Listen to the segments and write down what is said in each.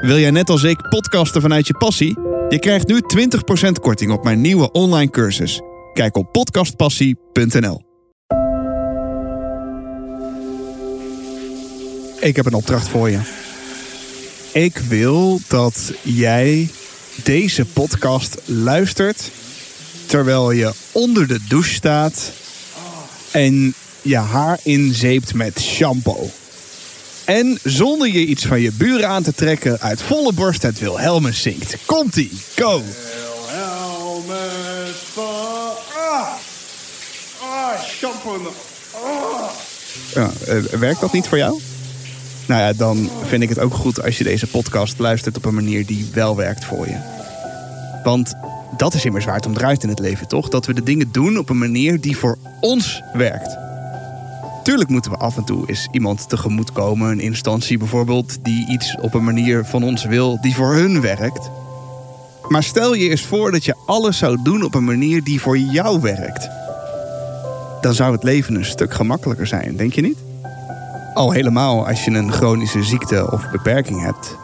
Wil jij net als ik podcasten vanuit je passie? Je krijgt nu 20% korting op mijn nieuwe online cursus. Kijk op podcastpassie.nl. Ik heb een opdracht voor je. Ik wil dat jij deze podcast luistert terwijl je onder de douche staat en je haar inzeept met shampoo. En zonder je iets van je buren aan te trekken uit volle borst het Wilhelmus zingt. Komt-ie, go! Wilhelmus van... Ah! Ah, shampoo. Ah! Ja, eh, werkt dat niet voor jou? Nou ja, dan vind ik het ook goed als je deze podcast luistert op een manier die wel werkt voor je. Want dat is immers waar het om draait in het leven, toch? Dat we de dingen doen op een manier die voor ons werkt. Tuurlijk moeten we af en toe eens iemand tegemoetkomen, een instantie bijvoorbeeld, die iets op een manier van ons wil die voor hun werkt. Maar stel je eens voor dat je alles zou doen op een manier die voor jou werkt. Dan zou het leven een stuk gemakkelijker zijn, denk je niet? Al helemaal als je een chronische ziekte of beperking hebt.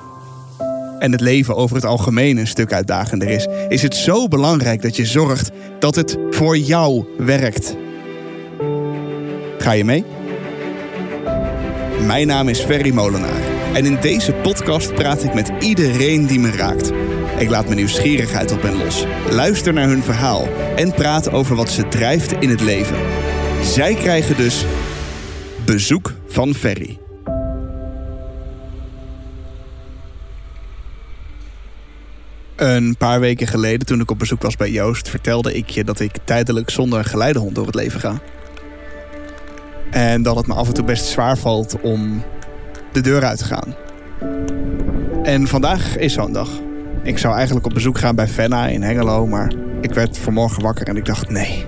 En het leven over het algemeen een stuk uitdagender is, is het zo belangrijk dat je zorgt dat het voor jou werkt. Ga je mee? Mijn naam is Ferry Molenaar en in deze podcast praat ik met iedereen die me raakt. Ik laat mijn nieuwsgierigheid op hen los, luister naar hun verhaal en praat over wat ze drijft in het leven. Zij krijgen dus bezoek van Ferry. Een paar weken geleden, toen ik op bezoek was bij Joost, vertelde ik je dat ik tijdelijk zonder geleidehond door het leven ga. En dat het me af en toe best zwaar valt om de deur uit te gaan. En vandaag is zo'n dag. Ik zou eigenlijk op bezoek gaan bij Fenna in Hengelo, maar ik werd vanmorgen wakker en ik dacht nee.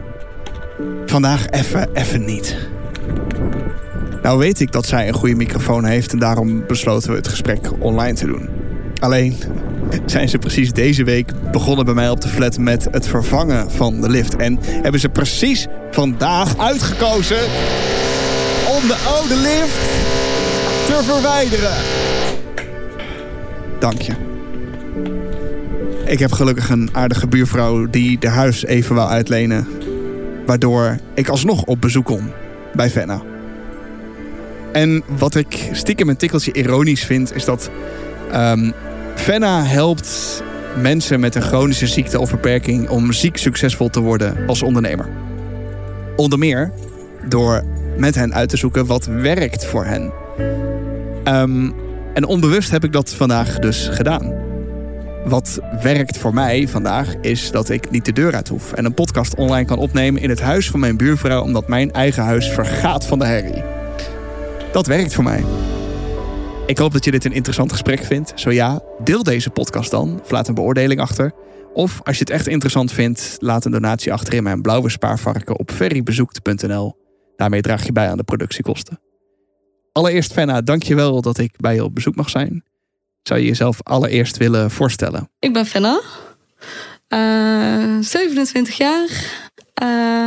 Vandaag even, even niet. Nou weet ik dat zij een goede microfoon heeft en daarom besloten we het gesprek online te doen. Alleen zijn ze precies deze week begonnen bij mij op de flat met het vervangen van de lift. En hebben ze precies vandaag uitgekozen om de oude lift te verwijderen. Dank je. Ik heb gelukkig een aardige buurvrouw die de huis even wou uitlenen. Waardoor ik alsnog op bezoek kom bij Venna. En wat ik stiekem een tikkeltje ironisch vind, is dat ehm Venna helpt mensen met een chronische ziekte of beperking om ziek succesvol te worden als ondernemer. Onder meer door met hen uit te zoeken wat werkt voor hen. Ehm, en onbewust heb ik dat vandaag dus gedaan. Wat werkt voor mij vandaag is dat ik niet de deur uit hoef en een podcast online kan opnemen in het huis van mijn buurvrouw, omdat mijn eigen huis vergaat van de herrie. Dat werkt voor mij. Ik hoop dat je dit een interessant gesprek vindt. Zo ja, deel deze podcast dan. Of laat een beoordeling achter. Of als je het echt interessant vindt, laat een donatie achter in mijn blauwe spaarvarken op ferrybezoekt.nl. Daarmee draag je bij aan de productiekosten. Allereerst, Fenna, dankjewel dat ik bij je op bezoek mag zijn. Zou je jezelf allereerst willen voorstellen? Ik ben Fenna, eh 27 jaar. Eh,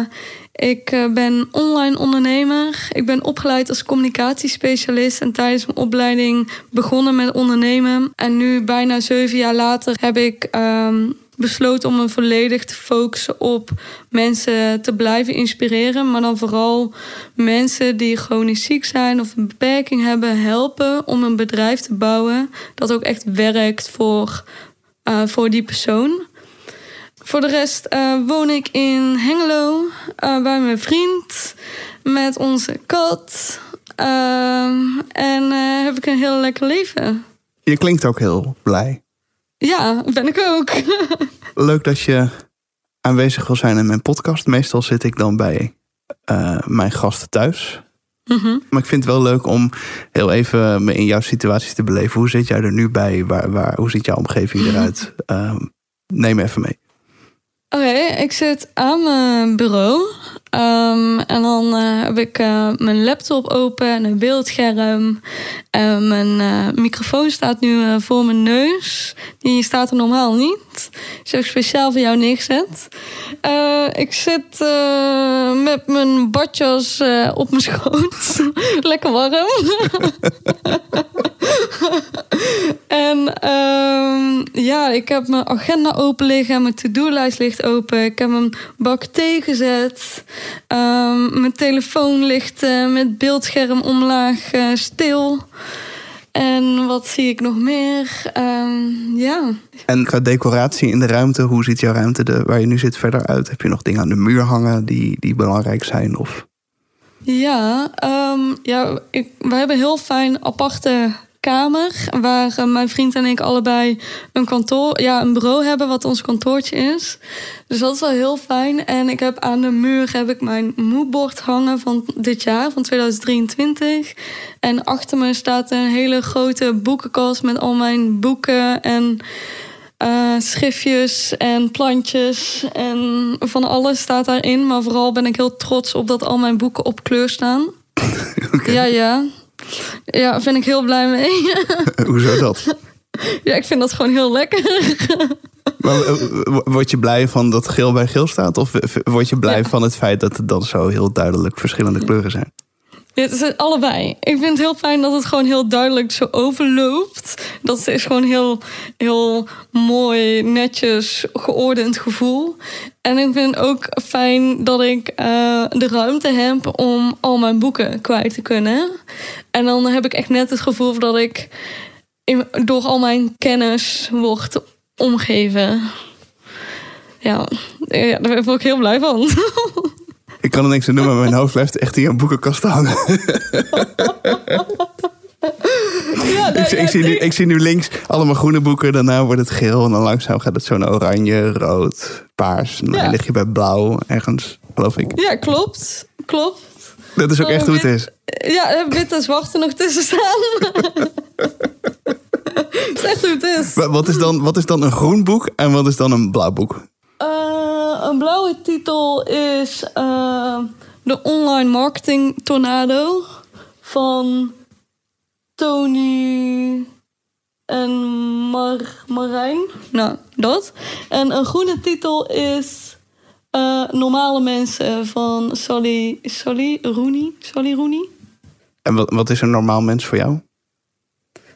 ik eh, ben online ondernemer. Ik ben opgeleid als communicatiespecialist en tijdens mijn opleiding begonnen met ondernemen. En nu, bijna zeven jaar later, heb ik ehm, besloten om me volledig te focussen op mensen te blijven inspireren. Maar dan vooral mensen die chronisch ziek zijn of een beperking hebben, helpen om een bedrijf te bouwen dat ook echt werkt voor, eh, voor die persoon. Voor de rest eh, woon ik in Hengelo eh, bij mijn vriend met onze kat. Ehm, en heb ik een heel lekker leven. Je klinkt ook heel blij. Ja, ben ik ook. Leuk dat je aanwezig wil zijn in mijn podcast. Meestal zit ik dan bij eh, mijn gasten thuis. Mhm. Maar ik vind het wel leuk om heel even me in jouw situatie te beleven. Hoe zit jij er nu bij? Waar, waar, hoe ziet jouw omgeving eruit? Ehm, neem me even mee. Oké, ik zit aan mijn bureau. Ehm, en dan eh, heb ik eh, mijn laptop open en een beeldscherm. En mijn eh, microfoon staat nu voor mijn neus. Die staat er normaal niet. Dus heb ik speciaal voor jou neergezet. ik zit met mijn badjas op mijn schoot. Lekker warm. en ehm, ja, ik heb mijn agenda open liggen. Mijn to-do-lijst ligt open. Ik heb een bak thee gezet. Ehm, mijn telefoon ligt uh, met beeldscherm omlaag uh, stil. En wat zie ik nog meer? Um, ja. En qua decoratie in de ruimte, hoe ziet jouw ruimte de, waar je nu zit verder uit? Heb je nog dingen aan de muur hangen die, die belangrijk zijn? Of? Ja, um, ja ik, we hebben heel fijn aparte kamer. Waar eh, mijn vriend en ik allebei een kantoor, ja, een bureau hebben wat ons kantoortje is. Dus dat is wel heel fijn. En ik heb aan de muur heb ik mijn moodboard hangen van dit jaar, van 2023. En achter me staat een hele grote boekenkast met al mijn boeken en uh, schriftjes en plantjes en van alles staat daarin. Maar vooral ben ik heel trots op dat al mijn boeken op kleur staan. Ja, ja. Ja, vind ik heel blij mee. Hoezo dat? Ja, ik vind dat gewoon heel lekker. Maar, eh, word je blij van dat geel bij geel staat? Of word je blij van het feit dat het dan zo heel duidelijk verschillende kleuren zijn? Het is allebei. Ik vind het heel fijn dat het gewoon heel duidelijk zo overloopt. Dat is gewoon heel, heel mooi, netjes, geordend gevoel. En ik vind ook fijn dat ik uh, de ruimte heb om al mijn boeken kwijt te kunnen. En dan heb ik echt net het gevoel dat ik door al mijn kennis word omgeven. Ja, ja, daar ben ik heel blij van. Ik kan niks aan doen, maar mijn hoofd blijft echt hier een boekenkast hangen. Ja, ik, ik, zie nu, ik zie nu links allemaal groene boeken. Daarna wordt het geel. En dan langzaam gaat het zo naar oranje, rood, paars. En dan lig je bij blauw ergens, geloof ik. Ja, klopt. Klopt. Dat is ook echt hoe het is. Ja, wit en zwart er nog tussen staan. dat is echt hoe het is. Wat is, dan, wat is dan een groen boek en wat is dan een blauw boek? Een blauwe titel is uh, De Online Marketing Tornado van Tony en Mar Marijn. Nou, dat. En een groene titel is uh, Normale Mensen van Sally, Sally Rooney. Sally Rooney. En wat, wat is een normaal mens voor jou?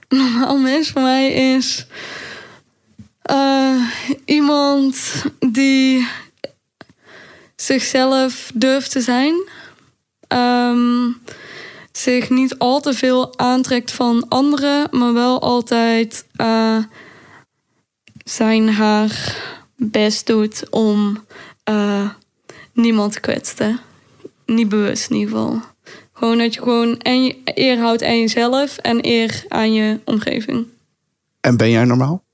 Een normaal mens voor mij is uh, iemand die zichzelf durft te zijn. Um, zich niet al te veel aantrekt van anderen, maar wel altijd uh, zijn haar best doet om uh, niemand te kwetsen. Niet bewust in ieder geval. Gewoon dat je gewoon eer houdt aan jezelf en eer aan je omgeving. En ben jij normaal?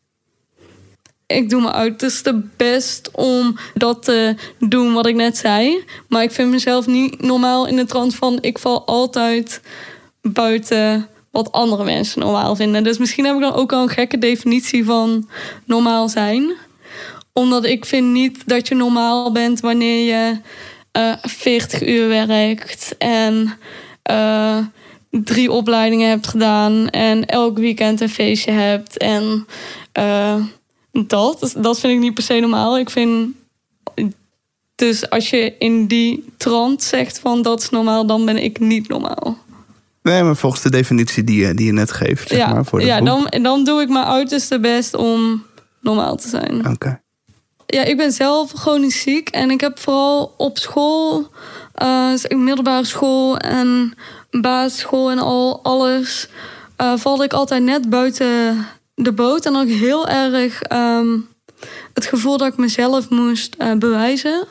Ik doe mijn uiterste best om dat te doen wat ik net zei. Maar ik vind mezelf niet normaal in de trant van ik val altijd buiten wat andere mensen normaal vinden. Dus misschien heb ik dan ook al een gekke definitie van normaal zijn. Omdat ik vind niet dat je normaal bent wanneer je uh, eh, 40 uur werkt en uh, drie opleidingen hebt gedaan en elk weekend een feestje hebt en uh, dat, dat vind ik niet per se normaal. Ik vind. Dus als je in die trant zegt van dat is normaal, dan ben ik niet normaal. Nee, maar volgens de definitie die je, die je net geeft. Zeg ja, maar, voor ja dan, dan doe ik mijn uiterste best om normaal te zijn. Oké. Ja, ik ben zelf chronisch ziek en ik heb vooral op school, uh, middelbare school en basisschool en al alles, uh, valde ik altijd net buiten de boot en ook heel erg ehm, het gevoel dat ik mezelf moest uh, bewijzen.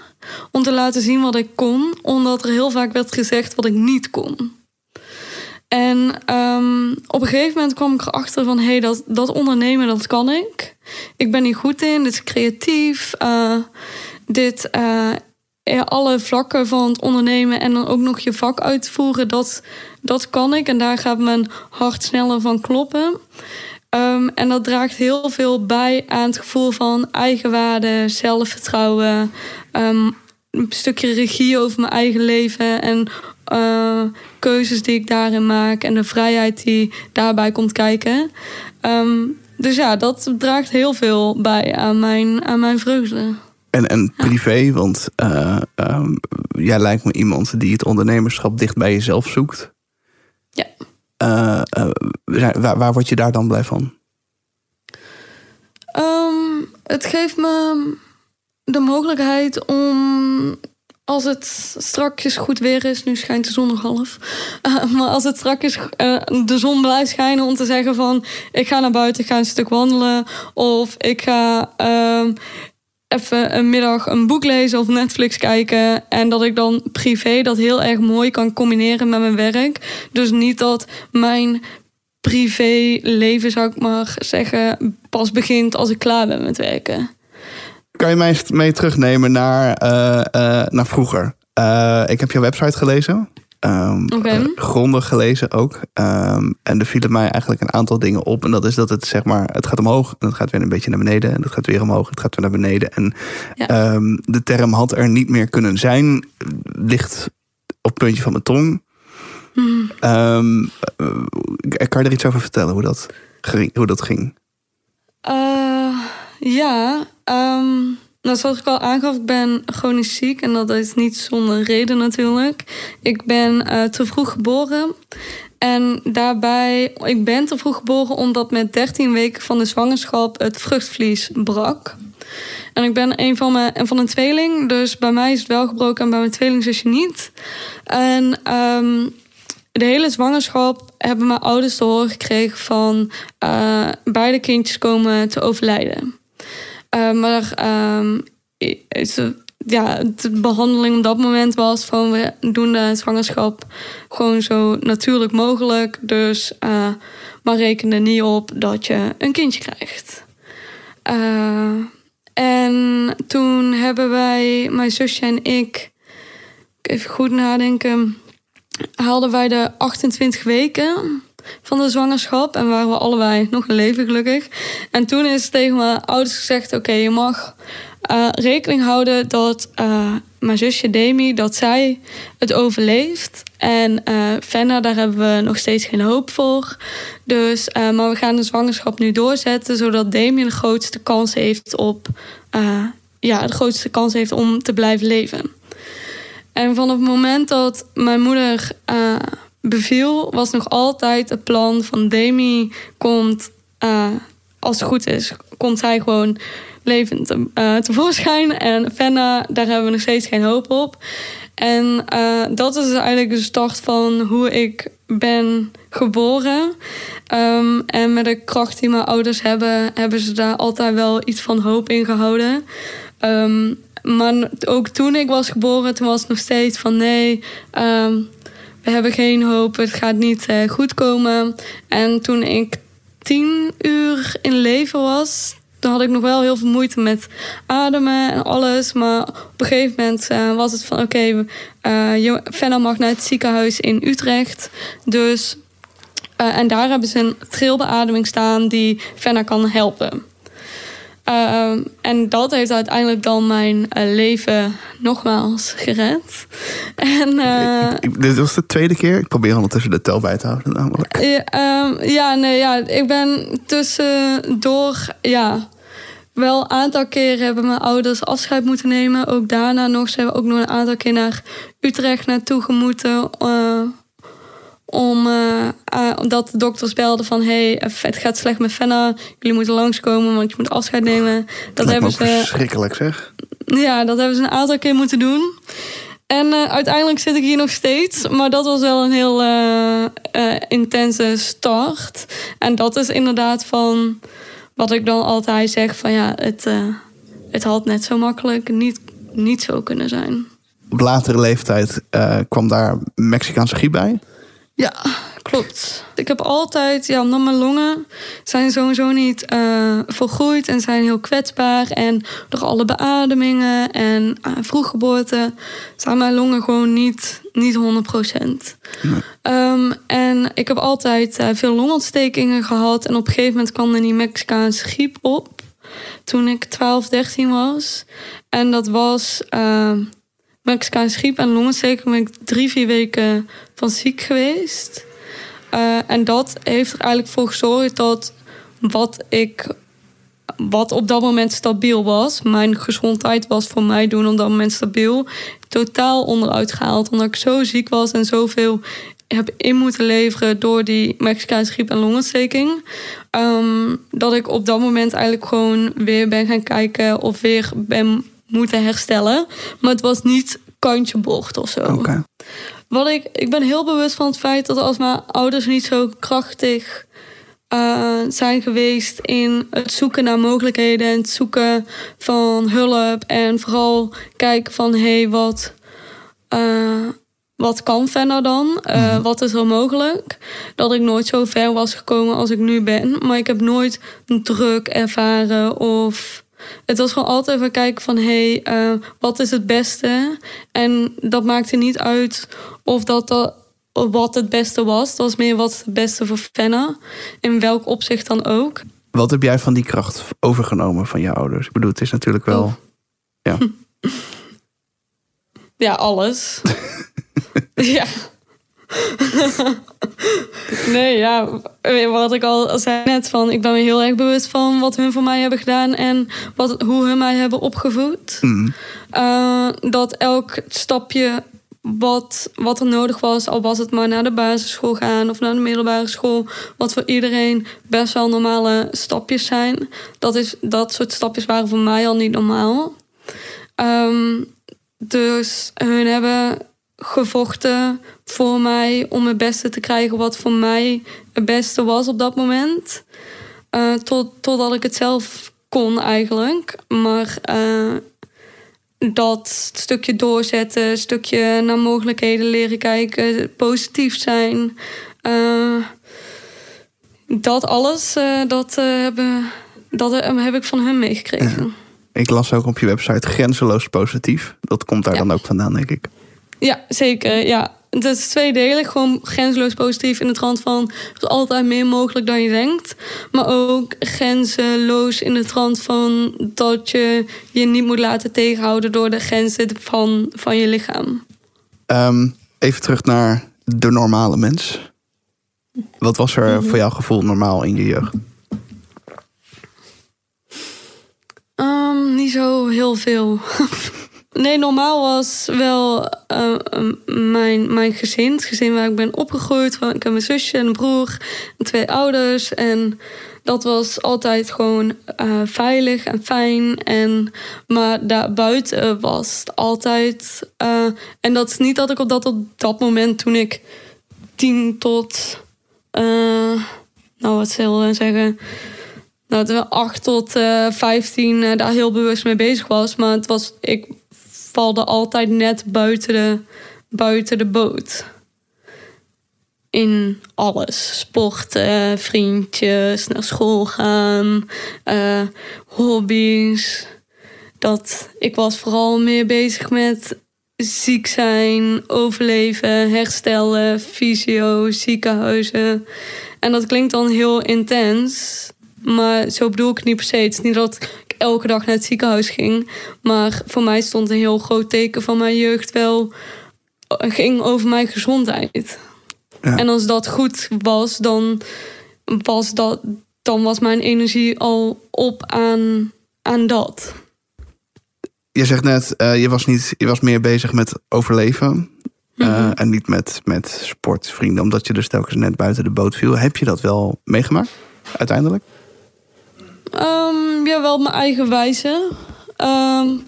Om te laten zien wat ik kon, omdat er heel vaak werd gezegd wat ik niet kon. En um, op een gegeven moment kwam ik erachter van... hé, hey, dat, dat ondernemen, dat kan ik. Ik ben hier goed in, dit is creatief. Uh, dit, uh, alle vlakken van het ondernemen en dan ook nog je vak uitvoeren... dat, dat kan ik en daar gaat mijn hart sneller van kloppen. Ehm, en dat draagt heel veel bij aan het gevoel van eigenwaarde, zelfvertrouwen, ehm, een stukje regie over mijn eigen leven en eh, keuzes die ik daarin maak en de vrijheid die daarbij komt kijken. Ehm, dus ja, dat draagt heel veel bij aan mijn, aan mijn vreugde. En, en privé, want uh, um, jij lijkt me iemand die het ondernemerschap dicht bij jezelf zoekt. Ja. Uh, uh, waar, waar word je daar dan blij van? Um, het geeft me de mogelijkheid om als het strakjes goed weer is, nu schijnt de zon nog half. Maar als het strakjes de zon blijft schijnen om te zeggen van ik ga naar buiten, ik ga een stuk wandelen. Of ik ga uh, even een middag een boek lezen of Netflix kijken. En dat ik dan privé dat heel erg mooi kan combineren met mijn werk. Dus niet dat mijn privéleven, zou ik maar zeggen, pas begint als ik klaar ben met werken. Kan je mij mee terugnemen naar, uh, uh, naar vroeger? Uh, ik heb jouw website gelezen. Um, okay. grondig gelezen ook. Um, en er vielen mij eigenlijk een aantal dingen op. En dat is dat het zeg maar, het gaat omhoog en het gaat weer een beetje naar beneden. En het gaat weer omhoog, het gaat weer naar beneden. En ja. um, de term had er niet meer kunnen zijn. Ligt op het puntje van mijn tong. Hmm. kan je er iets over vertellen hoe dat, hoe dat ging? Uh, ja, nou, zoals ik al aangaf, ik ben chronisch ziek. En dat is niet zonder reden natuurlijk. Ik ben uh, te vroeg geboren. En daarbij, ik ben te vroeg geboren omdat met 13 weken van de zwangerschap het vruchtvlies brak. En ik ben een van, mijn, van een tweeling, dus bij mij is het wel gebroken en bij mijn tweelingzusje niet. En um, de hele zwangerschap hebben mijn ouders te horen gekregen van uh, beide kindjes komen te overlijden. Uh, maar um, ja, de behandeling op dat moment was van we doen de zwangerschap gewoon zo natuurlijk mogelijk. Dus uh, maar reken er niet op dat je een kindje krijgt. Uh, en toen hebben wij, mijn zusje en ik, even goed nadenken, haalden wij de 28 weken van de zwangerschap. En waren we allebei nog een leven gelukkig. En toen is tegen mijn ouders gezegd: Oké, je mag uh, rekening houden dat uh, mijn zusje Demi, dat zij het overleeft. En uh, Fenna, daar hebben we nog steeds geen hoop voor. Dus, maar we gaan de zwangerschap nu doorzetten, zodat Demi de grootste kans heeft op. ja, de grootste kans heeft om te blijven leven. En vanaf het moment dat mijn moeder beviel, was nog altijd het plan van Demi komt, uh, als het goed is, komt zij gewoon levend uh, tevoorschijn. En Fenna, daar hebben we nog steeds geen hoop op. En uh, dat is eigenlijk de start van hoe ik ben geboren. Um, en met de kracht die mijn ouders hebben, hebben ze daar altijd wel iets van hoop in gehouden. Um, maar ook toen ik was geboren, toen was het nog steeds van nee. Um, we hebben geen hoop, het gaat niet uh, goed komen. En toen ik tien uur in leven was, toen had ik nog wel heel veel moeite met ademen en alles. Maar op een gegeven moment uh, was het van oké, okay, uh, Fenna mag naar het ziekenhuis in Utrecht. Dus, en daar hebben ze een trilbeademing staan die Fenna kan helpen. Uh, en dat heeft uiteindelijk dan mijn uh, leven nogmaals gered. En, uh, Dit was de tweede keer. Ik probeer ondertussen de tel bij te houden namelijk. Ja, ja, nee, ja, ik ben tussendoor... Ja, wel een aantal keren hebben mijn ouders afscheid moeten nemen. Ook daarna nog. Ze hebben ook nog een aantal keer naar Utrecht naartoe gemoeten om, uh, uh, omdat de dokters belden van... hey, het gaat slecht met Fenna. Jullie moeten langskomen, want je moet afscheid nemen. Dat, dat hebben ze verschrikkelijk, zeg. Ja, dat hebben ze een aantal keer moeten doen. En uh, uiteindelijk zit ik hier nog steeds. Maar dat was wel een heel intense start. En dat is inderdaad van... wat ik dan altijd zeg van... ja, het, het had net zo makkelijk niet, niet zo kunnen zijn. Op latere leeftijd kwam daar Mexicaanse griep bij... Ja, klopt. Ik heb altijd, ja, omdat mijn longen zijn sowieso niet uh, volgroeid en zijn heel kwetsbaar. En door alle beademingen en uh, vroeggeboorte zijn mijn longen gewoon niet niet 100 procent. Nee. Ehm, en ik heb altijd eh, veel longontstekingen gehad. En op een gegeven moment kwam er die Mexicaanse griep op. Toen ik 12, 13 was. En dat was Mexicaanse griep en longontsteking. Ben ik drie, vier weken van ziek geweest. Uh, en dat heeft er eigenlijk voor gezorgd dat wat ik wat op dat moment stabiel was. Mijn gezondheid was voor mij doen op dat moment stabiel. Totaal onderuit gehaald. Omdat ik zo ziek was en zoveel heb in moeten leveren door die Mexicaanse griep en longontsteking. Um, dat ik op dat moment eigenlijk gewoon weer ben gaan kijken of weer ben moeten herstellen. Maar het was niet kantje bocht of zo. Okay. Wat ik, ik ben heel bewust van het feit dat als mijn ouders niet zo krachtig uh, zijn geweest in het zoeken naar mogelijkheden en het zoeken van hulp. En vooral kijken van hé, hey, wat, uh, wat kan Fenna dan? Uh, mm-hmm. Wat is er mogelijk? Dat ik nooit zo ver was gekomen als ik nu ben. Maar ik heb nooit een druk ervaren of. Het was gewoon altijd even kijken van hé, hey, wat is het beste? En dat maakte niet uit of dat, dat wat het beste was. Dat was meer wat het beste voor Fenna. In welk opzicht dan ook. Wat heb jij van die kracht overgenomen van je ouders? Ik bedoel, het is natuurlijk wel. Oh. Ja. ja, alles. ja. nee, ja, wat ik al zei net van, ik ben me heel erg bewust van wat hun voor mij hebben gedaan en wat, hoe hun mij hebben opgevoed. Mm. Uh, dat elk stapje wat, wat er nodig was, al was het maar naar de basisschool gaan of naar de middelbare school, wat voor iedereen best wel normale stapjes zijn. Dat, is, dat soort stapjes waren voor mij al niet normaal. Um, dus hun hebben gevochten voor mij om het beste te krijgen wat voor mij het beste was op dat moment. Uh, tot, totdat ik het zelf kon eigenlijk. Maar uh, dat stukje doorzetten, stukje naar mogelijkheden leren kijken, positief zijn. Uh, dat alles, dat, hebben, dat heb ik van hun meegekregen. Ja. Ik las ook op je website grenzeloos positief. Dat komt daar ja. dan ook vandaan, denk ik. Ja, zeker. Ja. Het is tweedelig, gewoon grenzeloos positief in de trant van... er is altijd meer mogelijk dan je denkt. Maar ook grenzeloos in de trant van dat je je niet moet laten tegenhouden... door de grenzen van, van je lichaam. Um, even terug naar de normale mens. Wat was er mm-hmm. voor jouw gevoel normaal in je jeugd? Um, niet zo heel veel. Nee, normaal was wel uh, mijn, mijn gezin. Het gezin waar ik ben opgegroeid. Ik heb een zusje en broer en twee ouders. En dat was altijd gewoon uh, veilig en fijn. En, maar daarbuiten was het altijd... Uh, en dat is niet dat ik op dat, op dat moment toen ik tien tot... nou, wat zal ik zeggen nou, 8 tot 15 uh, daar heel bewust mee bezig was. Maar het was, ik valde altijd net buiten de, buiten de boot. In alles. Sporten, vriendjes, naar school gaan, uh, hobby's. Dat, ik was vooral meer bezig met ziek zijn, overleven, herstellen, fysio, ziekenhuizen. En dat klinkt dan heel intens. Maar zo bedoel ik het niet per se. Het is niet dat elke dag naar het ziekenhuis ging. Maar voor mij stond een heel groot teken van mijn jeugd wel... ging over mijn gezondheid. Ja. En als dat goed was, dan was, dat, dan was mijn energie al op aan, aan dat. Je zegt net, uh, je, was niet, je was meer bezig met overleven. Uh, mm -hmm. En niet met, met sportvrienden, omdat je dus telkens net buiten de boot viel. Heb je dat wel meegemaakt, uiteindelijk? Um, ja, wel mijn eigen wijze. Um,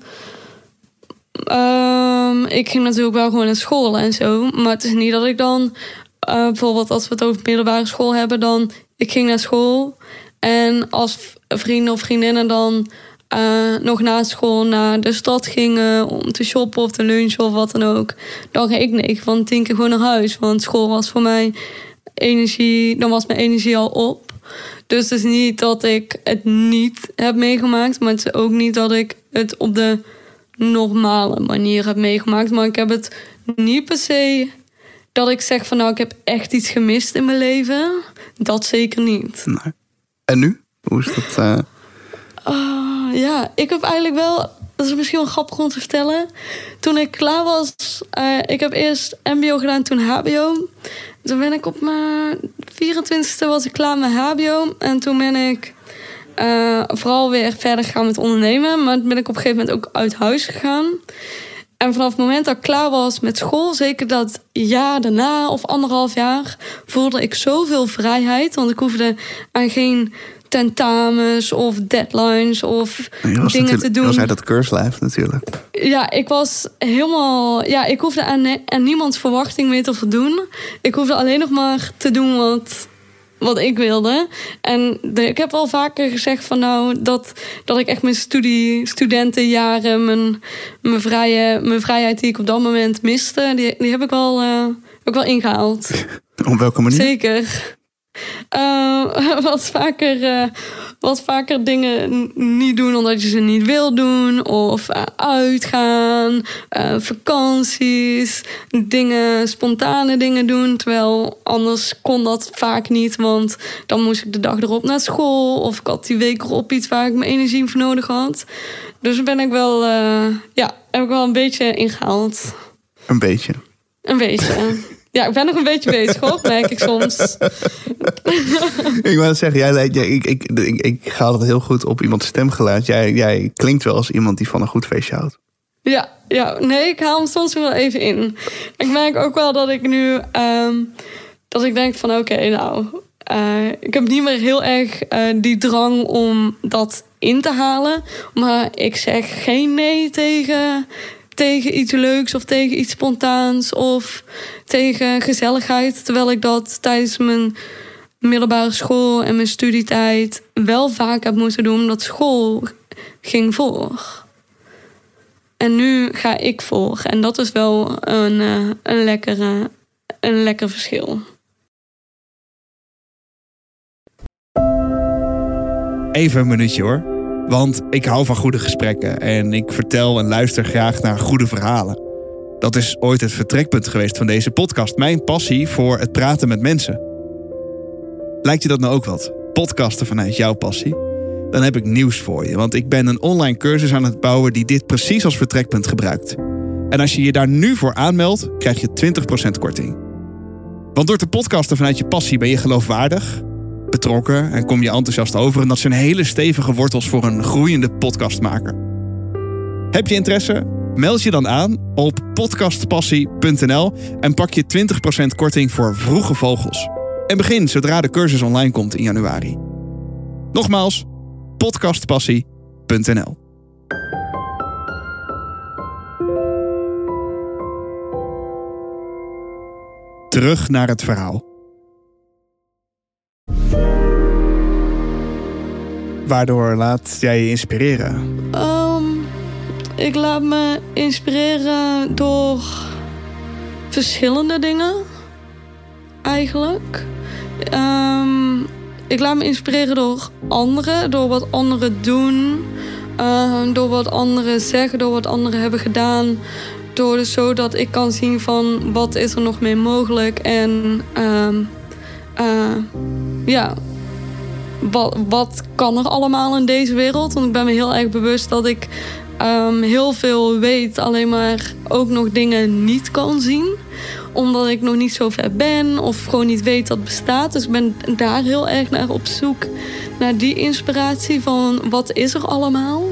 um, ik ging natuurlijk wel gewoon naar school en zo. Maar het is niet dat ik dan... Uh, bijvoorbeeld als we het over middelbare school hebben... dan ik ging naar school. En als vrienden of vriendinnen dan... Uh, nog na school naar de stad gingen om te shoppen of te lunchen of wat dan ook. Dan ging ik 9 van 10 keer gewoon naar huis. Want school was voor mij energie, dan was mijn energie al op. Dus het is niet dat ik het niet heb meegemaakt, maar het is ook niet dat ik het op de normale manier heb meegemaakt. Maar ik heb het niet per se dat ik zeg van nou, ik heb echt iets gemist in mijn leven. Dat zeker niet. Nee. En nu? Hoe is dat? eh? Ah, ja, ik heb eigenlijk wel. Dat is misschien wel grappig om te vertellen. Toen ik klaar was, eh, ik heb eerst MBO gedaan, toen HBO. Toen ben ik op mijn 24ste was ik klaar met HBO. En toen ben ik eh, vooral weer verder gegaan met ondernemen. Maar toen ben ik op een gegeven moment ook uit huis gegaan. En vanaf het moment dat ik klaar was met school, zeker dat jaar daarna of anderhalf jaar, voelde ik zoveel vrijheid. Want ik hoefde aan geen tentamens of deadlines of dingen te doen. Was uit dat keurslijf natuurlijk. Ja, ik was helemaal. Ja, ik hoefde aan, aan niemands verwachting meer te voldoen. Ik hoefde alleen nog maar te doen wat, wat ik wilde. En de, ik heb al vaker gezegd van nou dat, dat ik echt mijn studie, studentenjaren, mijn, mijn, vrije, mijn vrijheid die ik op dat moment miste, die, die heb ik wel, eh, ik wel ingehaald. Op welke manier? Zeker. Eh, wat, vaker, eh, wat vaker dingen niet doen omdat je ze niet wil doen. Of eh, uitgaan, vakanties, dingen, spontane dingen doen. Terwijl anders kon dat vaak niet. Want dan moest ik de dag erop naar school. Of ik had die week erop iets waar ik mijn energie voor nodig had. Dus ben ik wel, ja, heb ik wel een beetje ingehaald. Een beetje. Een beetje. Ja, ik ben nog een beetje bezig hoor, merk ik soms. ik wou zeggen, jij, lijkt- jij, ik, ik, ik, ik ga altijd heel goed op iemands stemgeluid. Jij, jij klinkt wel als iemand die van een goed feestje houdt. Ja, ja, nee, ik haal hem soms wel even in. Ik merk ook wel dat ik nu, ehm, dat ik denk van oké, nou, eh, ik heb niet meer heel erg eh, die drang om dat in te halen. Maar ik zeg geen nee tegen, tegen iets leuks of tegen iets spontaans of tegen gezelligheid. Terwijl ik dat tijdens mijn middelbare school en mijn studietijd wel vaak heb moeten doen, omdat school ging voor. En nu ga ik voor. En dat is wel een, eh, een, lekkere, een lekker verschil. Even een minuutje hoor. Want ik hou van goede gesprekken en ik vertel en luister graag naar goede verhalen. Dat is ooit het vertrekpunt geweest van deze podcast. Mijn passie voor het praten met mensen. Lijkt je dat nou ook wat? Podcasten vanuit jouw passie? Dan heb ik nieuws voor je, want ik ben een online cursus aan het bouwen die dit precies als vertrekpunt gebruikt. En als je je daar nu voor aanmeldt, krijg je 20% korting. Want door te podcasten vanuit je passie ben je geloofwaardig, betrokken en kom je enthousiast over. En dat zijn hele stevige wortels voor een groeiende podcastmaker. Heb je interesse? Meld je dan aan op podcastpassie.nl en pak je 20% korting voor vroege vogels. En begin zodra de cursus online komt in januari. Nogmaals, podcastpassie.nl. Terug naar het verhaal. Waardoor laat jij je inspireren? Ehm, ik laat me inspireren door verschillende dingen. Eigenlijk. Ehm, ik laat me inspireren door anderen, door wat anderen doen, eh, door wat anderen zeggen, door wat anderen hebben gedaan. Door dus zodat ik kan zien van wat is er nog meer mogelijk en ehm, eh, ja, wat, kan er allemaal in deze wereld? Want ik ben me heel erg bewust dat ik ehm, heel veel weet, alleen maar ook nog dingen niet kan zien. Omdat ik nog niet zo ver ben of gewoon niet weet dat bestaat. Dus ik ben daar heel erg naar op zoek. Naar die inspiratie van wat is er allemaal?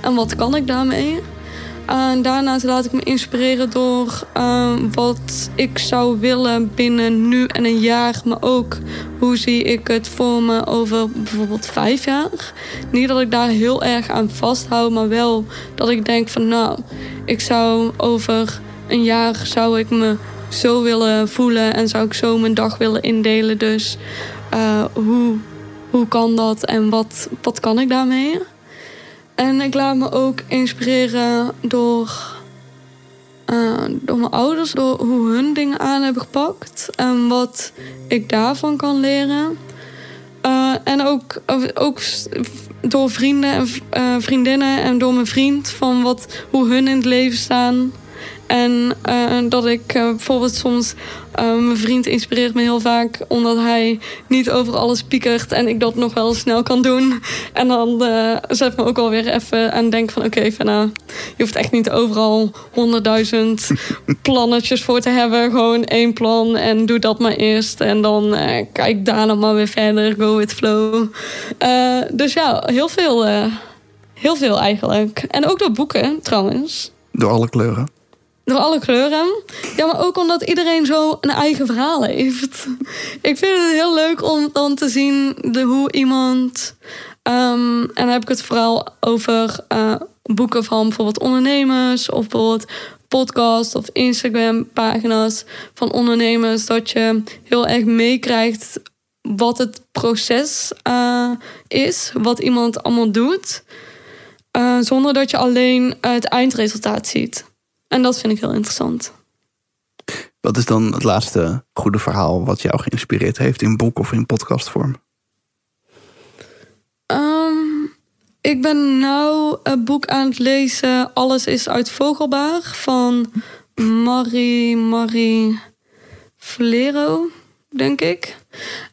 En wat kan ik daarmee? En daarnaast laat ik me inspireren door eh, wat ik zou willen binnen nu en een jaar. Maar ook hoe zie ik het voor me over bijvoorbeeld vijf jaar. Niet dat ik daar heel erg aan vasthoud, maar wel dat ik denk van nou, ik zou over een jaar zou ik me zo willen voelen en zou ik zo mijn dag willen indelen. Dus eh, hoe, hoe kan dat en wat, wat kan ik daarmee? En ik laat me ook inspireren door, eh, door mijn ouders, door hoe hun dingen aan hebben gepakt en wat ik daarvan kan leren. Eh, en ook, ook door vrienden en eh, vriendinnen en door mijn vriend van wat, hoe hun in het leven staan. En eh, dat ik eh, bijvoorbeeld soms... eh, mijn vriend inspireert me heel vaak... omdat hij niet over alles piekert... en ik dat nog wel snel kan doen. En dan zet me ook alweer even aan denken van... oké, nou, je hoeft echt niet overal honderdduizend plannetjes voor te hebben. Gewoon één plan en doe dat maar eerst. En dan kijk daarna maar weer verder. Go with flow. Dus ja, heel veel, heel veel eigenlijk. En ook door boeken trouwens. Door alle kleuren. Door alle kleuren. Ja, maar ook omdat iedereen zo een eigen verhaal heeft. Ik vind het heel leuk om dan te zien de, hoe iemand. ehm, en dan heb ik het vooral over eh, boeken van bijvoorbeeld ondernemers. Of bijvoorbeeld podcast of Instagram pagina's van ondernemers. Dat je heel erg meekrijgt wat het proces eh, is. Wat iemand allemaal doet. eh, zonder dat je alleen het eindresultaat ziet. En dat vind ik heel interessant. Wat is dan het laatste goede verhaal wat jou geïnspireerd heeft in boek of in podcastvorm? Ehm, ik ben nou een boek aan het lezen. Alles is uit Vogelbaar van Marie Marie Flero, denk ik.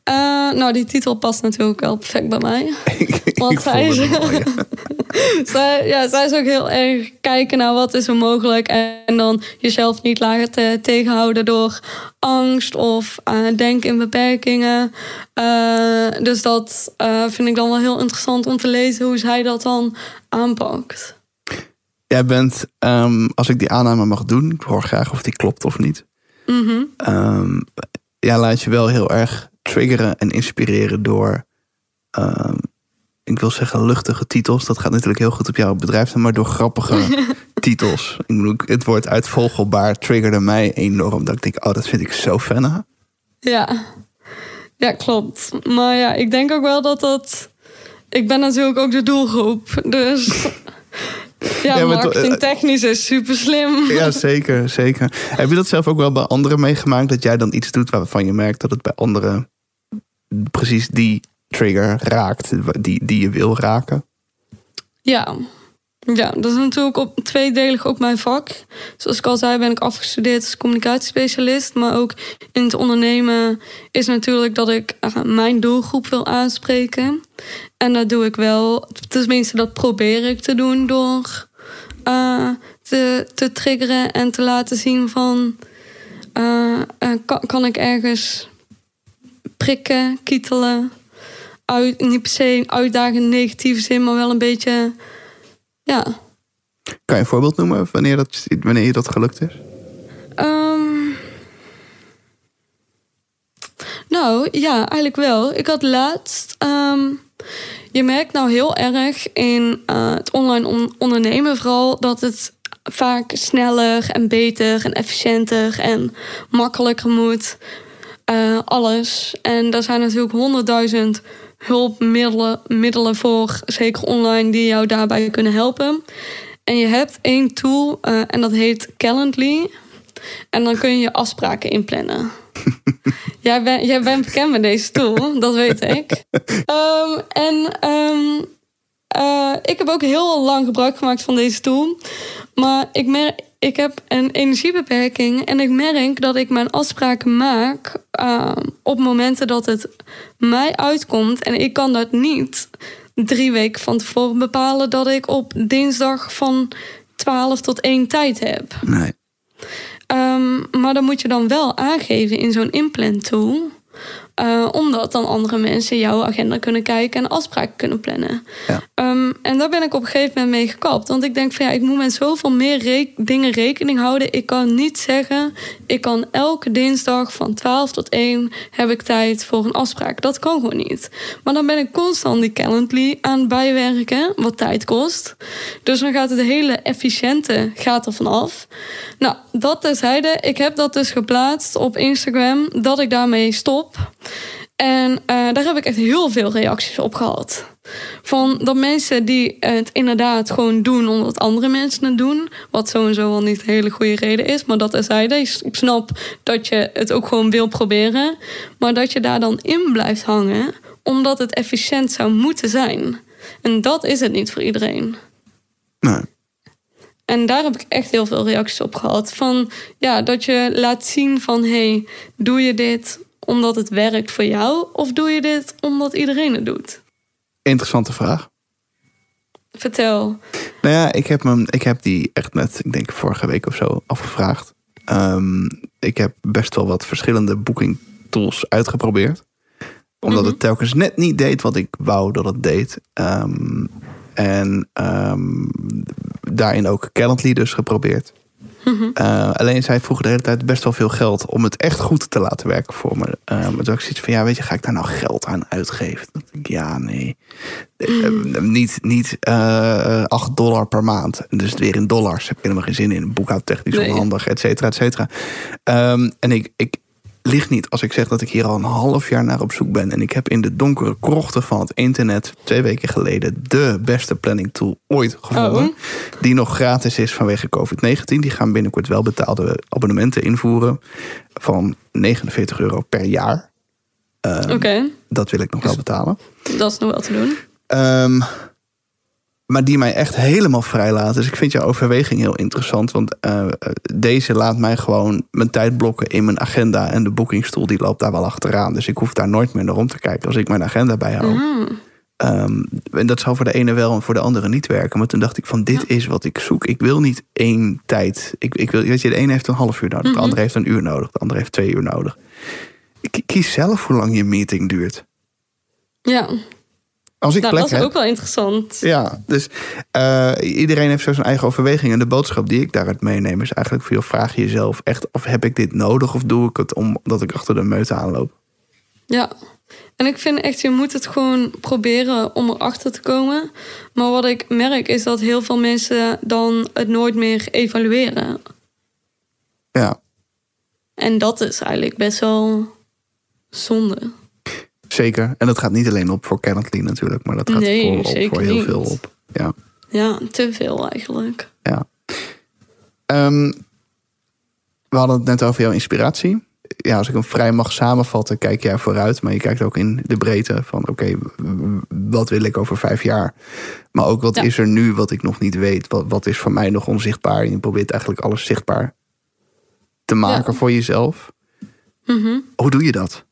Eh, nou, die titel past natuurlijk wel perfect bij mij. Want Ik zij vond is. zij, ja, zij is ook heel erg kijken naar wat is er mogelijk. En dan jezelf niet laten te, tegenhouden door angst of eh, denken in beperkingen. Eh, dus dat eh, vind ik dan wel heel interessant om te lezen hoe zij dat dan aanpakt. Jij bent, ehm, als ik die aanname mag doen, ik hoor graag of die klopt of niet. Mhm. Ehm jij laat je wel heel erg triggeren en inspireren door, ehm, ik wil zeggen luchtige titels. Dat gaat natuurlijk heel goed op jouw bedrijf, maar door grappige titels. Ik bedoel, het woord uitvolgelbaar triggerde mij enorm. Dat ik denk, oh, dat vind ik zo fijn. Ja. ja, klopt. Maar ja, ik denk ook wel dat dat. Ik ben natuurlijk ook de doelgroep. Dus. Ja, Ja, marketingtechnisch is super slim. Ja, zeker, zeker. Heb je dat zelf ook wel bij anderen meegemaakt? Dat jij dan iets doet waarvan je merkt dat het bij anderen precies die trigger raakt, die, die je wil raken? Ja. Ja, dat is natuurlijk op, tweedelig ook mijn vak. Zoals ik al zei, ben ik afgestudeerd als communicatiespecialist. Maar ook in het ondernemen is natuurlijk dat ik eh, mijn doelgroep wil aanspreken. En dat doe ik wel. Tenminste, dat probeer ik te doen door eh, te, te triggeren en te laten zien van... eh, kan, kan ik ergens prikken, kietelen... Uit, niet per se uitdagen in negatieve zin, maar wel een beetje... Ja. Kan je een voorbeeld noemen wanneer, dat, wanneer je dat gelukt is? Ehm. nou, ja, eigenlijk wel. Ik had laatst. ehm, je merkt nou heel erg in eh, het online on- ondernemen vooral dat het vaak sneller en beter en efficiënter en makkelijker moet. Eh, alles. En daar zijn natuurlijk honderdduizend hulpmiddelen middelen voor, zeker online, die jou daarbij kunnen helpen. En je hebt één tool eh, en dat heet Calendly. En dan kun je je afspraken inplannen. jij, bent, jij bent bekend met deze tool, dat weet ik. Ehm, en ehm, eh, ik heb ook heel lang gebruik gemaakt van deze tool. Maar ik, merk, ik heb een energiebeperking en ik merk dat ik mijn afspraken maak ehm, op momenten dat het mij uitkomt. En ik kan dat niet drie weken van tevoren bepalen dat ik op dinsdag van 12 tot 1 tijd heb. Nee. Ehm, maar dan moet je dan wel aangeven in zo'n implant tool. Eh, omdat dan andere mensen jouw agenda kunnen kijken en afspraken kunnen plannen. Ja. Ehm, en daar ben ik op een gegeven moment mee gekapt. Want ik denk van ja, ik moet met zoveel meer re- dingen rekening houden. Ik kan niet zeggen, ik kan elke dinsdag van 12 tot 1 heb ik tijd voor een afspraak. Dat kan gewoon niet. Maar dan ben ik constant die Calendly aan het bijwerken, wat tijd kost. Dus dan gaat het hele efficiënte gaat er vanaf. Nou, dat terzijde. Ik heb dat dus geplaatst op Instagram dat ik daarmee stop. En eh, daar heb ik echt heel veel reacties op gehad. Van dat mensen die het inderdaad gewoon doen omdat andere mensen het doen. Wat sowieso wel niet een hele goede reden is. Maar dat terzijde. Ik snap dat je het ook gewoon wil proberen. Maar dat je daar dan in blijft hangen. Omdat het efficiënt zou moeten zijn. En dat is het niet voor iedereen. nee. en daar heb ik echt heel veel reacties op gehad. Van ja, dat je laat zien van hey, doe je dit omdat het werkt voor jou? Of doe je dit omdat iedereen het doet? Interessante vraag. Vertel. Nou ja, ik heb, me, ik heb die echt net, ik denk vorige week of zo, afgevraagd. Ehm, ik heb best wel wat verschillende booking tools uitgeprobeerd. Omdat Mhm. het telkens net niet deed wat ik wou dat het deed. Ehm, en ehm, daarin ook Calendly dus geprobeerd. Eh, alleen zij vroegen de hele tijd best wel veel geld om het echt goed te laten werken voor me. Uh, maar toen ik zoiets van, ja, weet je, ga ik daar nou geld aan uitgeven? Denk ik, ja, nee. Eh, eh, niet niet eh 8 dollar per maand. Dus weer in dollars. Heb ik helemaal geen zin in. Boekhoudtechnisch Nee. onhandig, et cetera, et cetera. Ehm, en ik, ik lieg niet als ik zeg dat ik hier al een half jaar naar op zoek ben. En ik heb in de donkere krochten van het internet twee weken geleden de beste planning tool ooit gevonden. Oh. Die nog gratis is vanwege COVID-19. Die gaan binnenkort wel betaalde abonnementen invoeren van 49 euro per jaar. Ehm, Oké, Dat wil ik nog wel betalen. dat is nog wel te doen. Ehm, maar die mij echt helemaal vrij laten. Dus ik vind jouw overweging heel interessant. Want eh, deze laat mij gewoon mijn tijd blokken in mijn agenda. En de boekingstoel die loopt daar wel achteraan. Dus ik hoef daar nooit meer naar om te kijken als ik mijn agenda bijhoud. Mm. Ehm, en dat zou voor de ene wel en voor de andere niet werken. Maar toen dacht ik van dit is wat ik zoek. Ik wil niet één tijd. Ik, ik wil, weet je, de ene heeft een half uur nodig. De andere heeft een uur nodig. De andere heeft twee uur nodig. Ik kies zelf hoe lang je meeting duurt. Ja, Als ik nou, plek dat is heb. ook wel interessant. Ja, dus eh, iedereen heeft zo zijn eigen overweging. En de boodschap die ik daaruit meeneem is eigenlijk veel vraag je jezelf echt of heb ik dit nodig of doe ik het omdat ik achter de meute aanloop? Ja. En ik vind echt, je moet het gewoon proberen om erachter te komen. Maar wat ik merk is dat heel veel mensen dan het nooit meer evalueren. Ja, En dat is eigenlijk best wel zonde. Zeker. En dat gaat niet alleen op voor Calendly natuurlijk, maar dat gaat Nee, voor, op voor heel niet. veel op. Ja. Ja, te veel eigenlijk. ja. Ehm, we hadden het net over jouw inspiratie. Ja, als ik hem vrij mag samenvatten, kijk jij vooruit. Maar je kijkt ook in de breedte van oké, wat wil ik over vijf jaar? Maar ook wat Ja. is er nu wat ik nog niet weet? Wat, wat is voor mij nog onzichtbaar? En je probeert eigenlijk alles zichtbaar te maken Ja. voor jezelf. Mhm. Hoe doe je dat?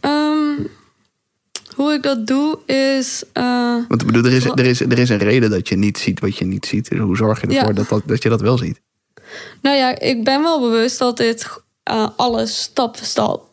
Ehm, hoe ik dat doe is. eh, Want ik bedoel, er is, er, is, er is een reden dat je niet ziet wat je niet ziet. Dus hoe zorg je ervoor Ja. dat, dat, dat je dat wel ziet? Nou ja, ik ben wel bewust dat dit eh, alles stap voor stap.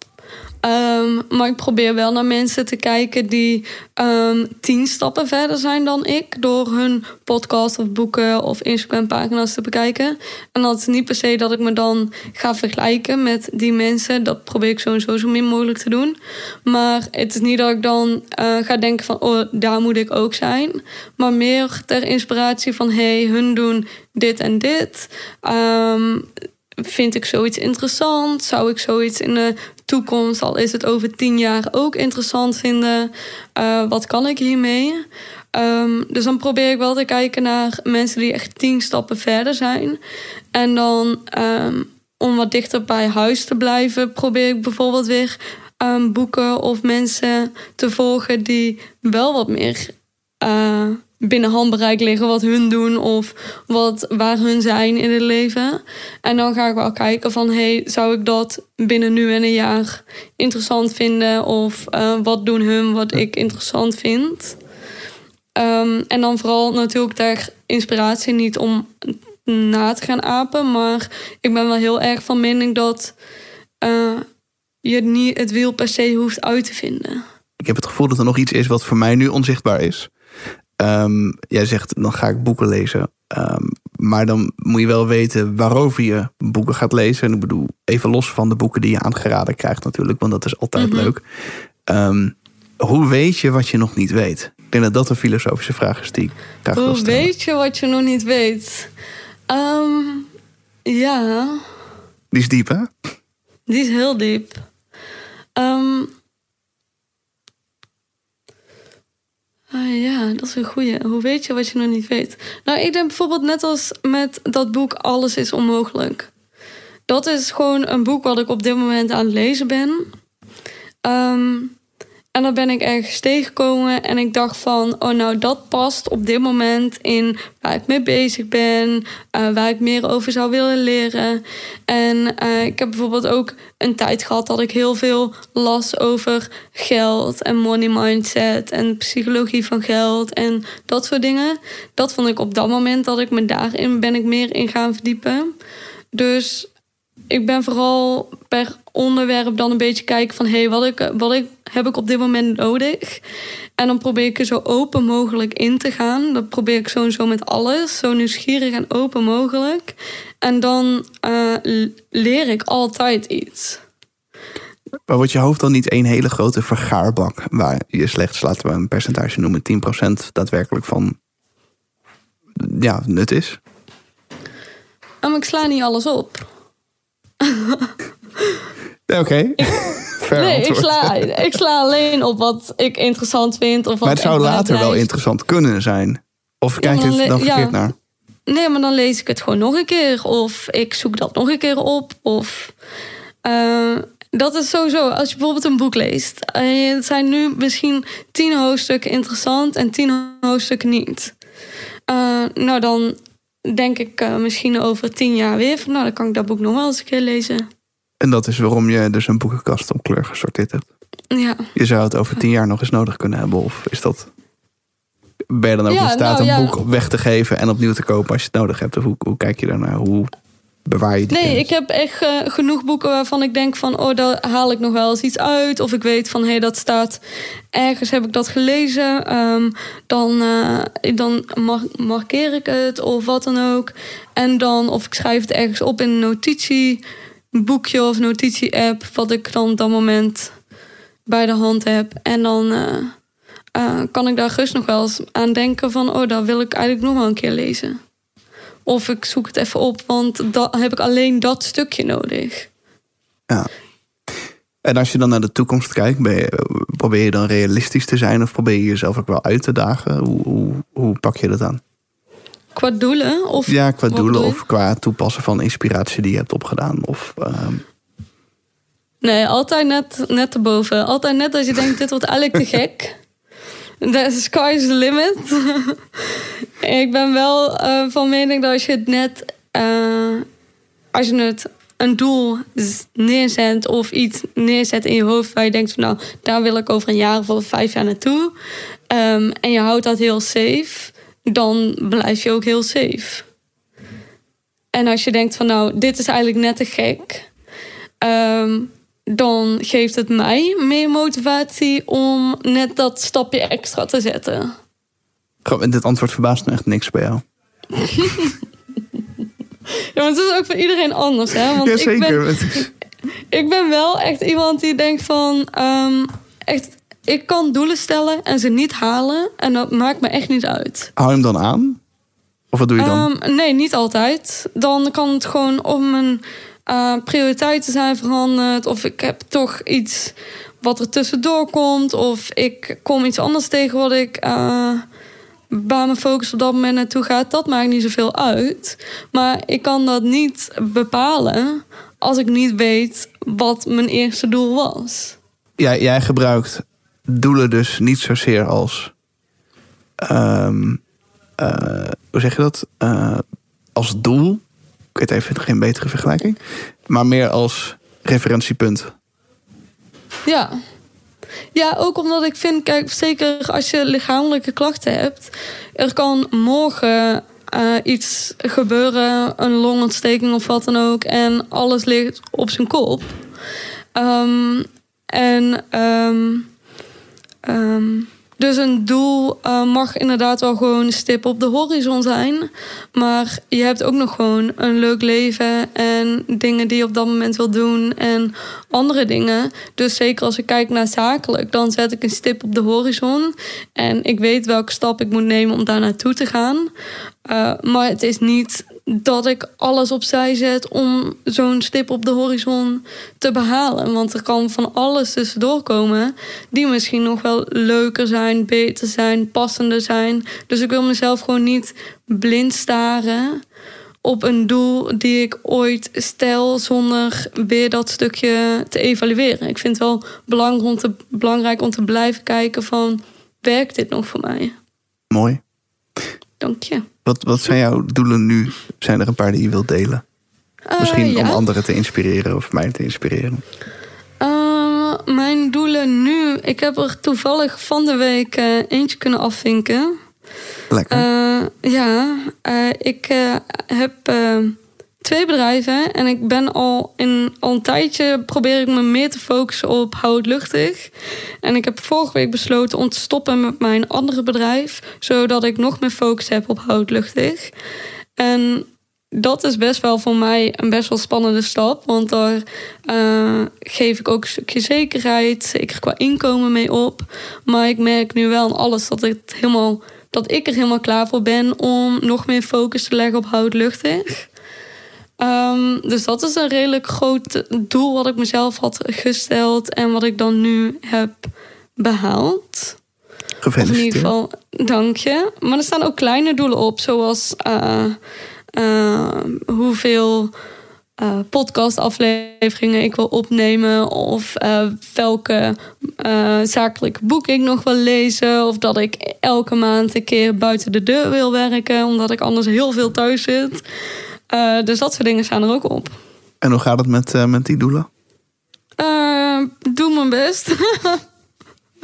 Ehm, maar ik probeer wel naar mensen te kijken die ehm, tien stappen verder zijn dan ik. Door hun podcast of boeken of Instagram pagina's te bekijken. En dat is niet per se dat ik me dan ga vergelijken met die mensen. Dat probeer ik sowieso zo min mogelijk te doen. Maar het is niet dat ik dan eh, ga denken van... oh, daar moet ik ook zijn. Maar meer ter inspiratie van... hey, hun doen dit en dit. Ehm, vind ik zoiets interessant? Zou ik zoiets in de toekomst, al is het over tien jaar, ook interessant vinden? Eh, wat kan ik hiermee? Ehm, dus dan probeer ik wel te kijken naar mensen die echt tien stappen verder zijn. En dan ehm, om wat dichter bij huis te blijven, probeer ik bijvoorbeeld weer ehm, boeken of mensen te volgen die wel wat meer eh, binnen handbereik liggen wat hun doen of wat, waar hun zijn in het leven. En dan ga ik wel kijken van, hey, zou ik dat binnen nu en een jaar interessant vinden? Of eh, wat doen hun wat ik interessant vind? Ehm, en dan vooral natuurlijk ter inspiratie niet om na te gaan apen. Maar ik ben wel heel erg van mening dat eh, je niet het wiel per se hoeft uit te vinden. Ik heb het gevoel dat er nog iets is wat voor mij nu onzichtbaar is. Ehm, jij zegt, dan ga ik boeken lezen. Ehm, maar dan moet je wel weten waarover je boeken gaat lezen. En ik bedoel, even los van de boeken die je aangeraden krijgt natuurlijk. Want dat is altijd Mhm. leuk. Ehm, hoe weet je wat je nog niet weet? Ik denk dat dat een filosofische vraag is die ik graag wil Hoe weet je wat je nog niet weet? Ja, Die is diep, hè? die is heel diep. Ehm, ah, ja, dat is een goeie. Hoe weet je wat je nog niet weet? Nou, ik denk bijvoorbeeld net als met dat boek Alles is onmogelijk. Dat is gewoon een boek wat ik op dit moment aan het lezen ben. Ehm, En dan ben ik ergens tegengekomen en ik dacht van, oh nou dat past op dit moment in waar ik mee bezig ben, uh, waar ik meer over zou willen leren. En uh, ik heb bijvoorbeeld ook een tijd gehad dat ik heel veel las over geld en money mindset en psychologie van geld en dat soort dingen. Dat vond ik op dat moment dat ik me daarin ben ik meer in gaan verdiepen. Dus ik ben vooral per onderwerp dan een beetje kijken van... hé, hey, wat, ik, wat ik, heb ik op dit moment nodig? En dan probeer ik er zo open mogelijk in te gaan. Dat probeer ik sowieso met alles. Zo nieuwsgierig en open mogelijk. En dan uh, leer ik altijd iets. Maar wordt je hoofd dan niet één hele grote vergaarbak... waar je slechts, laten we een percentage noemen... 10% daadwerkelijk van ja, nut is? Um, ik sla niet alles op. Oké. Okay. nee, ik sla, ik sla alleen op wat ik interessant vind. Of wat maar het zou later wel interessant kunnen zijn. Of kijk je het dan verkeerd naar? Nee, maar dan lees ik het gewoon nog een keer. Of ik zoek dat nog een keer op. Of uh, dat is sowieso, als je bijvoorbeeld een boek leest. Uh, het zijn nu misschien tien hoofdstukken interessant en tien hoofdstukken niet. Uh, nou, dan denk ik uh, misschien over tien jaar weer van... nou, dan kan ik dat boek nog wel eens een keer lezen. En dat is waarom je dus een boekenkast op kleur gesorteerd hebt. Ja. Je zou het over tien jaar nog eens nodig kunnen hebben. Of is dat... Ben je dan ook ja, in staat nou, een boek weg te geven en opnieuw te kopen als je het nodig hebt? Of hoe, hoe kijk je daarnaar? Hoe bewaar je die Nee, kennis? ik heb echt uh, genoeg boeken waarvan ik denk van... oh, daar haal ik nog wel eens iets uit. Of ik weet van, hé, hey, dat staat... ergens heb ik dat gelezen. Um, dan uh, dan mar markeer ik het of wat dan ook. En dan, of ik schrijf het ergens op in een notitieboekje of notitie-app... wat ik dan op dat moment bij de hand heb. En dan... Uh, uh, kan ik daar gerust nog wel eens aan denken van... oh, dat wil ik eigenlijk nog wel een keer lezen. Of ik zoek het even op, want dan heb ik alleen dat stukje nodig. Ja. En als je dan naar de toekomst kijkt, je, probeer je dan realistisch te zijn of probeer je jezelf ook wel uit te dagen? Hoe, hoe, hoe pak je dat aan? Qua doelen? Of ja, qua doelen of qua toepassen van inspiratie die je hebt opgedaan. Of, um... Nee, altijd net, net erboven. Altijd net als je denkt, dit wordt eigenlijk te gek. The sky is the limit. ik ben wel uh, van mening dat als je het net... Uh, als je het een doel neerzet of iets neerzet in je hoofd... waar je denkt van nou, daar wil ik over een jaar of vijf jaar naartoe... Um, en je houdt dat heel safe, dan blijf je ook heel safe. En als je denkt van nou, dit is eigenlijk net te gek... Um, dan geeft het mij meer motivatie om net dat stapje extra te zetten. Dit antwoord verbaast me echt niks bij jou. ja, maar het is ook voor iedereen anders, hè? Want Jazeker. Ik ben, ik ben wel echt iemand die denkt van... Um, echt, ik kan doelen stellen en ze niet halen. En dat maakt me echt niet uit. Hou hem dan aan? Of wat doe je dan? Um, nee, niet altijd. Dan kan het gewoon om een uh, prioriteiten zijn veranderd. Of ik heb toch iets wat er tussendoor komt. Of ik kom iets anders tegen wat ik uh, waar mijn focus op dat moment naartoe gaat. Dat maakt niet zoveel uit. Maar ik kan dat niet bepalen als ik niet weet wat mijn eerste doel was. Ja, jij gebruikt doelen dus niet zozeer als. Um, uh, hoe zeg je dat? Als doel weet even geen betere vergelijking. Maar meer als referentiepunt. Ja. Ja, ook omdat ik vind, kijk, zeker als je lichamelijke klachten hebt, er kan morgen uh, iets gebeuren, een longontsteking of wat dan ook, en alles ligt op zijn kop. Um, en um, um, dus een doel uh, mag inderdaad wel gewoon een stip op de horizon zijn. Maar je hebt ook nog gewoon een leuk leven en dingen die je op dat moment wil doen en andere dingen. Dus zeker als ik kijk naar zakelijk, dan zet ik een stip op de horizon. En ik weet welke stap ik moet nemen om daar naartoe te gaan. Uh, maar het is niet dat ik alles opzij zet om zo'n stip op de horizon te behalen. Want er kan van alles tussendoor komen die misschien nog wel leuker zijn, beter zijn, passender zijn. Dus ik wil mezelf gewoon niet blind staren op een doel die ik ooit stel zonder weer dat stukje te evalueren. Ik vind het wel belangrijk om te, belangrijk om te blijven kijken van werkt dit nog voor mij? Mooi. Dank je. Wat, wat zijn jouw doelen nu? Zijn er een paar die je wilt delen? Eh, Misschien om anderen te inspireren of mij te inspireren. Eh, mijn doelen nu. Ik heb er toevallig van de week eh, eentje kunnen afvinken. Lekker. Ja, ik heb twee bedrijven en ik ben al, in, al een tijdje probeer ik me meer te focussen op hou het luchtig. En ik heb vorige week besloten om te stoppen met mijn andere bedrijf, zodat ik nog meer focus heb op hou het luchtig. En dat is best wel voor mij een best wel spannende stap. Want daar eh, geef ik ook een stukje zekerheid, zeker qua inkomen mee op. Maar ik merk nu wel aan alles dat, het helemaal, dat ik er helemaal klaar voor ben om nog meer focus te leggen op hout luchtig. Ehm, dus dat is een redelijk groot doel wat ik mezelf had gesteld en wat ik dan nu heb behaald. Of in Gefeliciteerd. ieder geval, dank je. Maar er staan ook kleine doelen op, zoals eh, eh, hoeveel eh, podcastafleveringen ik wil opnemen, of welke zakelijke boeken ik nog wil lezen, of dat ik elke maand een keer buiten de deur wil werken, omdat ik anders heel veel thuis zit. Eh, dus dat soort dingen staan er ook op. En hoe gaat het met, eh, met die doelen? Eh, doe mijn best.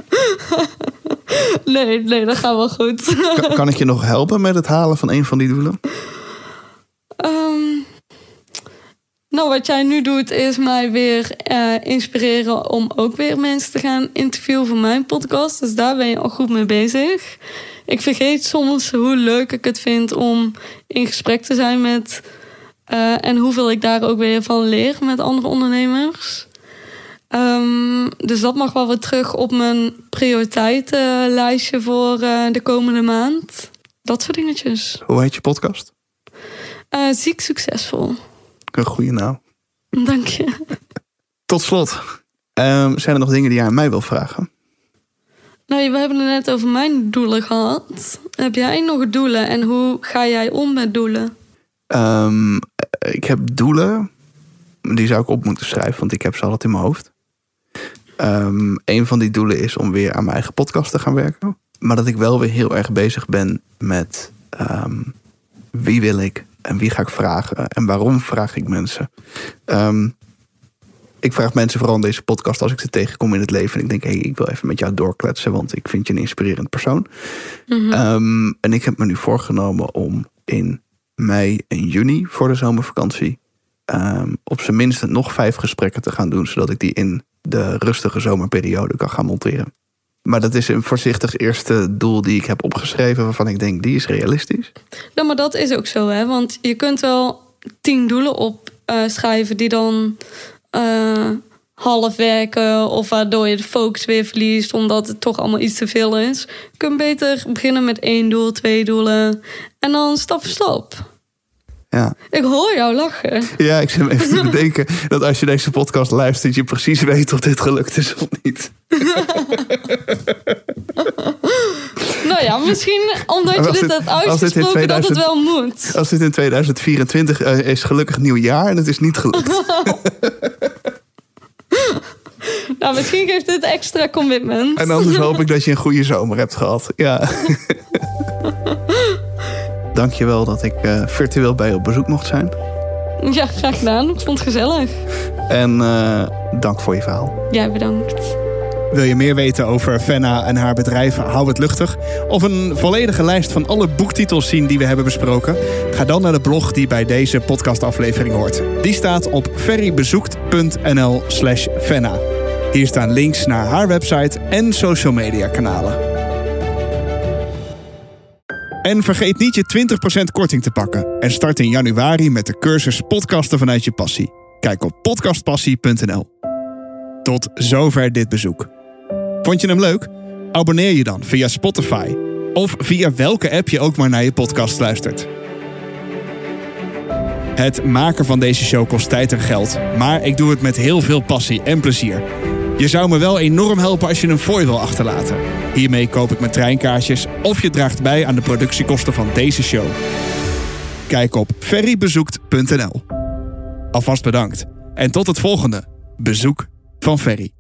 nee, nee, dat gaat wel goed. Kan, kan ik je nog helpen met het halen van een van die doelen? Ehm, nou, wat jij nu doet, is mij weer inspireren om ook weer mensen te gaan interviewen voor mijn podcast. Dus daar ben je al goed mee bezig. Ik vergeet soms hoe leuk ik het vind om in gesprek te zijn met. eh, en hoeveel ik daar ook weer van leer met andere ondernemers. Ehm, dus dat mag wel weer terug op mijn prioriteitenlijstje voor eh, de komende maand. Dat soort dingetjes. Hoe heet je podcast? Eh, ziek succesvol. Een goede naam. Dank je. Tot slot. ehm, zijn er nog dingen die jij aan mij wil vragen? Nou, we hebben het net over mijn doelen gehad. Heb jij nog doelen en hoe ga jij om met doelen? Ehm, ik heb doelen. Die zou ik op moeten schrijven, want ik heb ze altijd in mijn hoofd. Ehm, een van die doelen is om weer aan mijn eigen podcast te gaan werken. Maar dat ik wel weer heel erg bezig ben met ehm, wie wil ik en wie ga ik vragen en waarom vraag ik mensen. Ehm, ik vraag mensen vooral in deze podcast als ik ze tegenkom in het leven. En ik denk, hé, hey, ik wil even met jou doorkletsen, want ik vind je een inspirerend persoon. Ehm, en ik heb me nu voorgenomen om in mei en juni voor de zomervakantie ehm, op zijn minst nog vijf gesprekken te gaan doen, zodat ik die in de rustige zomerperiode kan gaan monteren. Maar dat is een voorzichtig eerste doel die ik heb opgeschreven, waarvan ik denk, die is realistisch. Nou, maar dat is ook zo, hè? Want je kunt wel tien doelen opschrijven die dan eh, half werken of waardoor je de focus weer verliest omdat het toch allemaal iets te veel is. Je kunt beter beginnen met één doel, twee doelen en dan stap voor stap. Ja. Ik hoor jou lachen. ja, ik zit me even te bedenken dat als je deze podcast luistert, je precies weet of dit gelukt is of niet. Nou ja, misschien omdat je dit dit- hebt uitgesproken dat het 2000 wel moet. Als dit in 2024 eh, is, gelukkig nieuw jaar en het is niet gelukt. Nou, misschien geeft dit extra commitment. En anders hoop ik dat je een goede zomer hebt gehad. Ja. Dankjewel dat ik eh, virtueel bij je op bezoek mocht zijn. Ja, graag gedaan. Ik vond het gezellig. En eh, dank voor je verhaal. Jij bedankt. Wil je meer weten over Fenna en haar bedrijf Hou het Luchtig? Of een volledige lijst van alle boektitels zien die we hebben besproken? Ga dan naar de blog die bij deze podcastaflevering hoort. Die staat op ferrybezoekt.nl slash Fenna. Hier staan links naar haar website en social media kanalen. En vergeet niet je 20% korting te pakken. En start in januari met de cursus Podcasten vanuit je passie. Kijk op podcastpassie.nl. Tot zover dit bezoek. Vond je hem leuk? Abonneer je dan via Spotify of via welke app je ook maar naar je podcast luistert. Het maken van deze show kost tijd en geld, maar ik doe het met heel veel passie en plezier. Je zou me wel enorm helpen als je een fooi wil achterlaten. Hiermee koop ik mijn treinkaartjes of je draagt bij aan de productiekosten van deze show. Kijk op ferrybezoekt.nl. Alvast bedankt en tot het volgende bezoek van Ferry.